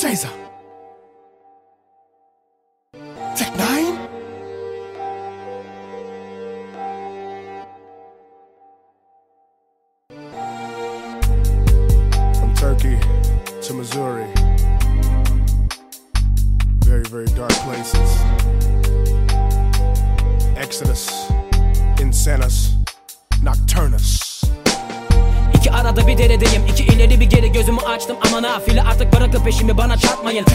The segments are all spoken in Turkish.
Caesar. Sag nine. From Turkey to Missouri. İki arada bir deredeyim iki ileri bir geri gözümü açtım. Ama nafile artık bırakıp peşimi bana çarpmayın.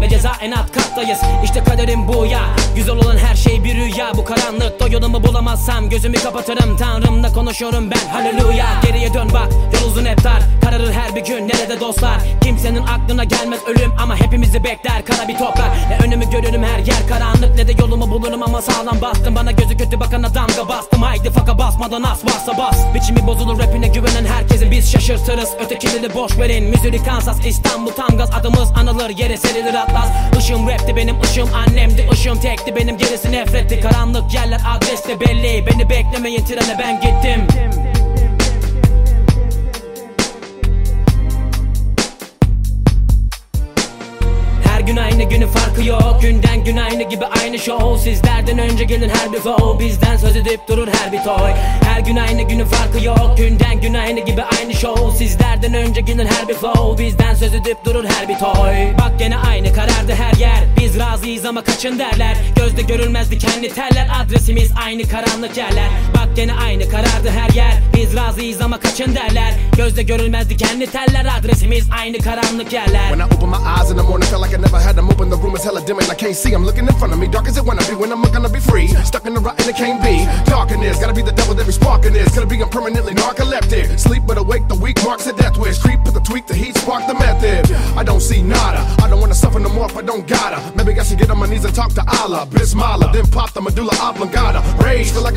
Ve ceza en alt kattayız. İşte kaderim bu ya. Güzel olan her şey bir rüya. Bu karanlıkta yolumu bulamazsam gözümü kapatırım. Tanrımla konuşuyorum ben. Haleluya Geriye dön bak. Yol uzun hep dar. Kararır her bir gün. Nerede dostlar Kimsenin aklına gelmez ölüm ama hepimizi bekler Kara bir toprak. Ne önümü görürüm her yer karanlık Ne de yolumu bulurum ama sağlam bastım. Bana gözü kötü bakana damga bastım. Haydi faka basmadan as varsa bas. Biçimi bozulur rapine güvenen herkesi biz şaşırtırız. Ötekileri boş verin Missouri, Kansas, İstanbul tam gaz. Adımız anılır yere serilir atlas. Işığım rapti benim ışığım annemdi. Işığım tekti benim gerisi nefretti Karanlık yerler adreste belli. Beni beklemeyin trene ben gittim gibi aynı show Sizlerden önce gelin her bir flow. Bizden söz edip durur her bir toy. Her gün aynı günü farkı yok Günden gün aynı gibi aynı show. Sizlerden önce gelin her bir flow. Bizden söz edip durur her bir toy. Bak gene aynı karardı her yer. Biz razıyız ama kaçın derler. Gözde görülmez dikenli teller. Adresimiz aynı karanlık yerler. Bak gene aynı karardı her yer razıyız ama kaçın derler Gözde görülmez dikenli teller Adresimiz aynı karanlık yerler When I open my eyes in the morning, feel like I never had them open. The room is hella dim and I can't see. I'm looking in front of me, dark as it wanna be. When I'm gonna be free, stuck in the rut and it can't be. Dark gotta be the devil that be sparking this. Gotta be I'm permanently narcoleptic. Sleep but awake, the weak marks a death wish. Creep, put the tweak, the heat, spark the method. I don't see nada. I don't wanna suffer no more if I don't gotta. Maybe I should get on my knees and talk to Allah. Bismillah, then pop the medulla oblongata. Rage, feel like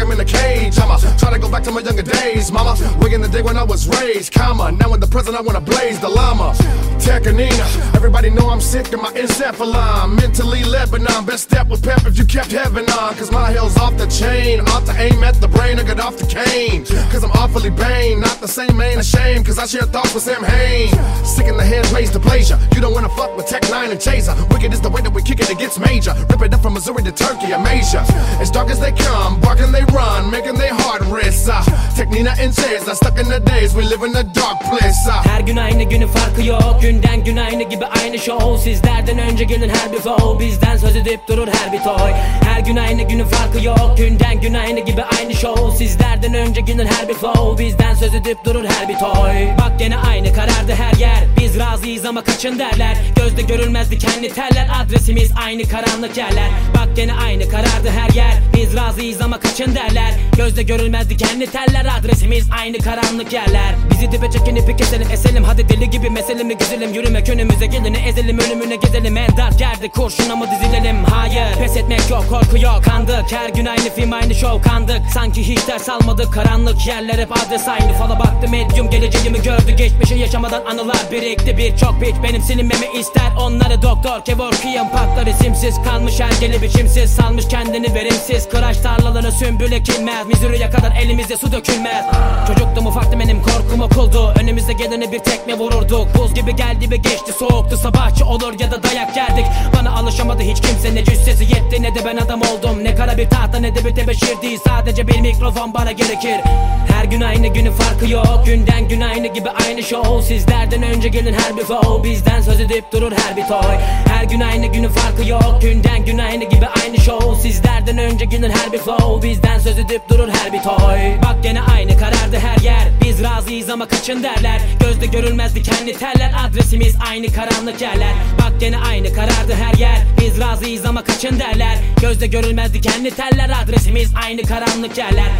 try to go back to my younger days, mama. Way in the day when I was raised, comma. Now in the present, I wanna blaze the llama. Tekanina, everybody know I'm sick of my encephalon. Mentally but best step with pep if you kept heaven on. Cause my hell's off the chain. Ought to aim at the brain or get off the cane. Cause I'm awfully bane, not the same main ashamed. Cause I share thoughts with Sam Hain. Sick in the head, raised to pleasure. You don't wanna fuck with Tech 9 and Chaser. Wicked is the way that we kick it, it gets major. Rip it up from Missouri to Turkey, Amasia. As dark as they come, barking they run, making they heart race. Uh, Technina and Chaser, stuck in the days, we live in a dark place. Uh, Her gün aynı günü farkı yok Günden gün aynı gibi aynı show Sizlerden önce gelin her bir flow Bizden söz edip durur her bir toy Her gün aynı günü farkı yok. Günden gün aynı gibi aynı show. Sizlerden önce gelin her bir flow. Bizden söz edip durur her bir toy. Bak gene aynı karardı her yer. Biz razıyız ama kaçın derler. Gözde görülmez dikenli teller Adresimiz aynı karanlık yerler. Bak gene aynı karardı her yer. Biz razıyız ama kaçın derler. Gözde görülmez dikenli teller Adresimiz aynı karanlık yerler. Bizi dibe çekin ipi keselim eselim. Hadi deli gibi meselemi güzelim. Yürümek önümüze geleni ezelim. Ölümüne gezelim. En dark yerde kurşuna mı dizilelim? Hayır pes etmek yok korku yok Kandık. Her gün aynı film aynı show kandık. Sanki hiç ders almadık karanlık yerler hep adres aynı. Fala baktı medyum geleceğimi gördü. Geçmişi yaşamadan anılar birikti. Birçok bit Benim silinmemi ister. Onları doktor Kevorkiyan patlar isimsiz kalmış ergeli biçimsiz Salmış kendini verimsiz. Kıraç tarlaları sümbül ekilmez Missouri'ye kadar elimizde su dökülmez. Çocuktum korkum okuldu Önümüzde geleni bir tekme vururduk. Buz gibi geldi ve geçti soğuktu. Sabahçı olur ya da dayak yerdik. Bana alışamadı hiç kimse ne cüssesi yetti Ne de ben adam oldum. Ne kara bir tahta ne de bir tebeşir Sadece bir mikrofon bana gerekir. Her gün aynı günü farkı yok. Günden gün aynı gibi aynı show. Sizlerden önce gelin her bir flow Bizden söz edip durur her bir toy. Her gün aynı günü farkı yok. Günden gün aynı gibi aynı show. Sizlerden önce gelin her bir flow Bizden söz edip durur her bir toy. Bak gene aynı karardı her yer Biz razıyız ama kaçın derler. Gözde görülmez dikenli teller Adresimiz aynı karanlık yerler. Bak gene aynı karardı her yer. Biz razıyız ama kaçın derler. Gözde görülmez dikenli teller Adresimiz aynı karanlık yerler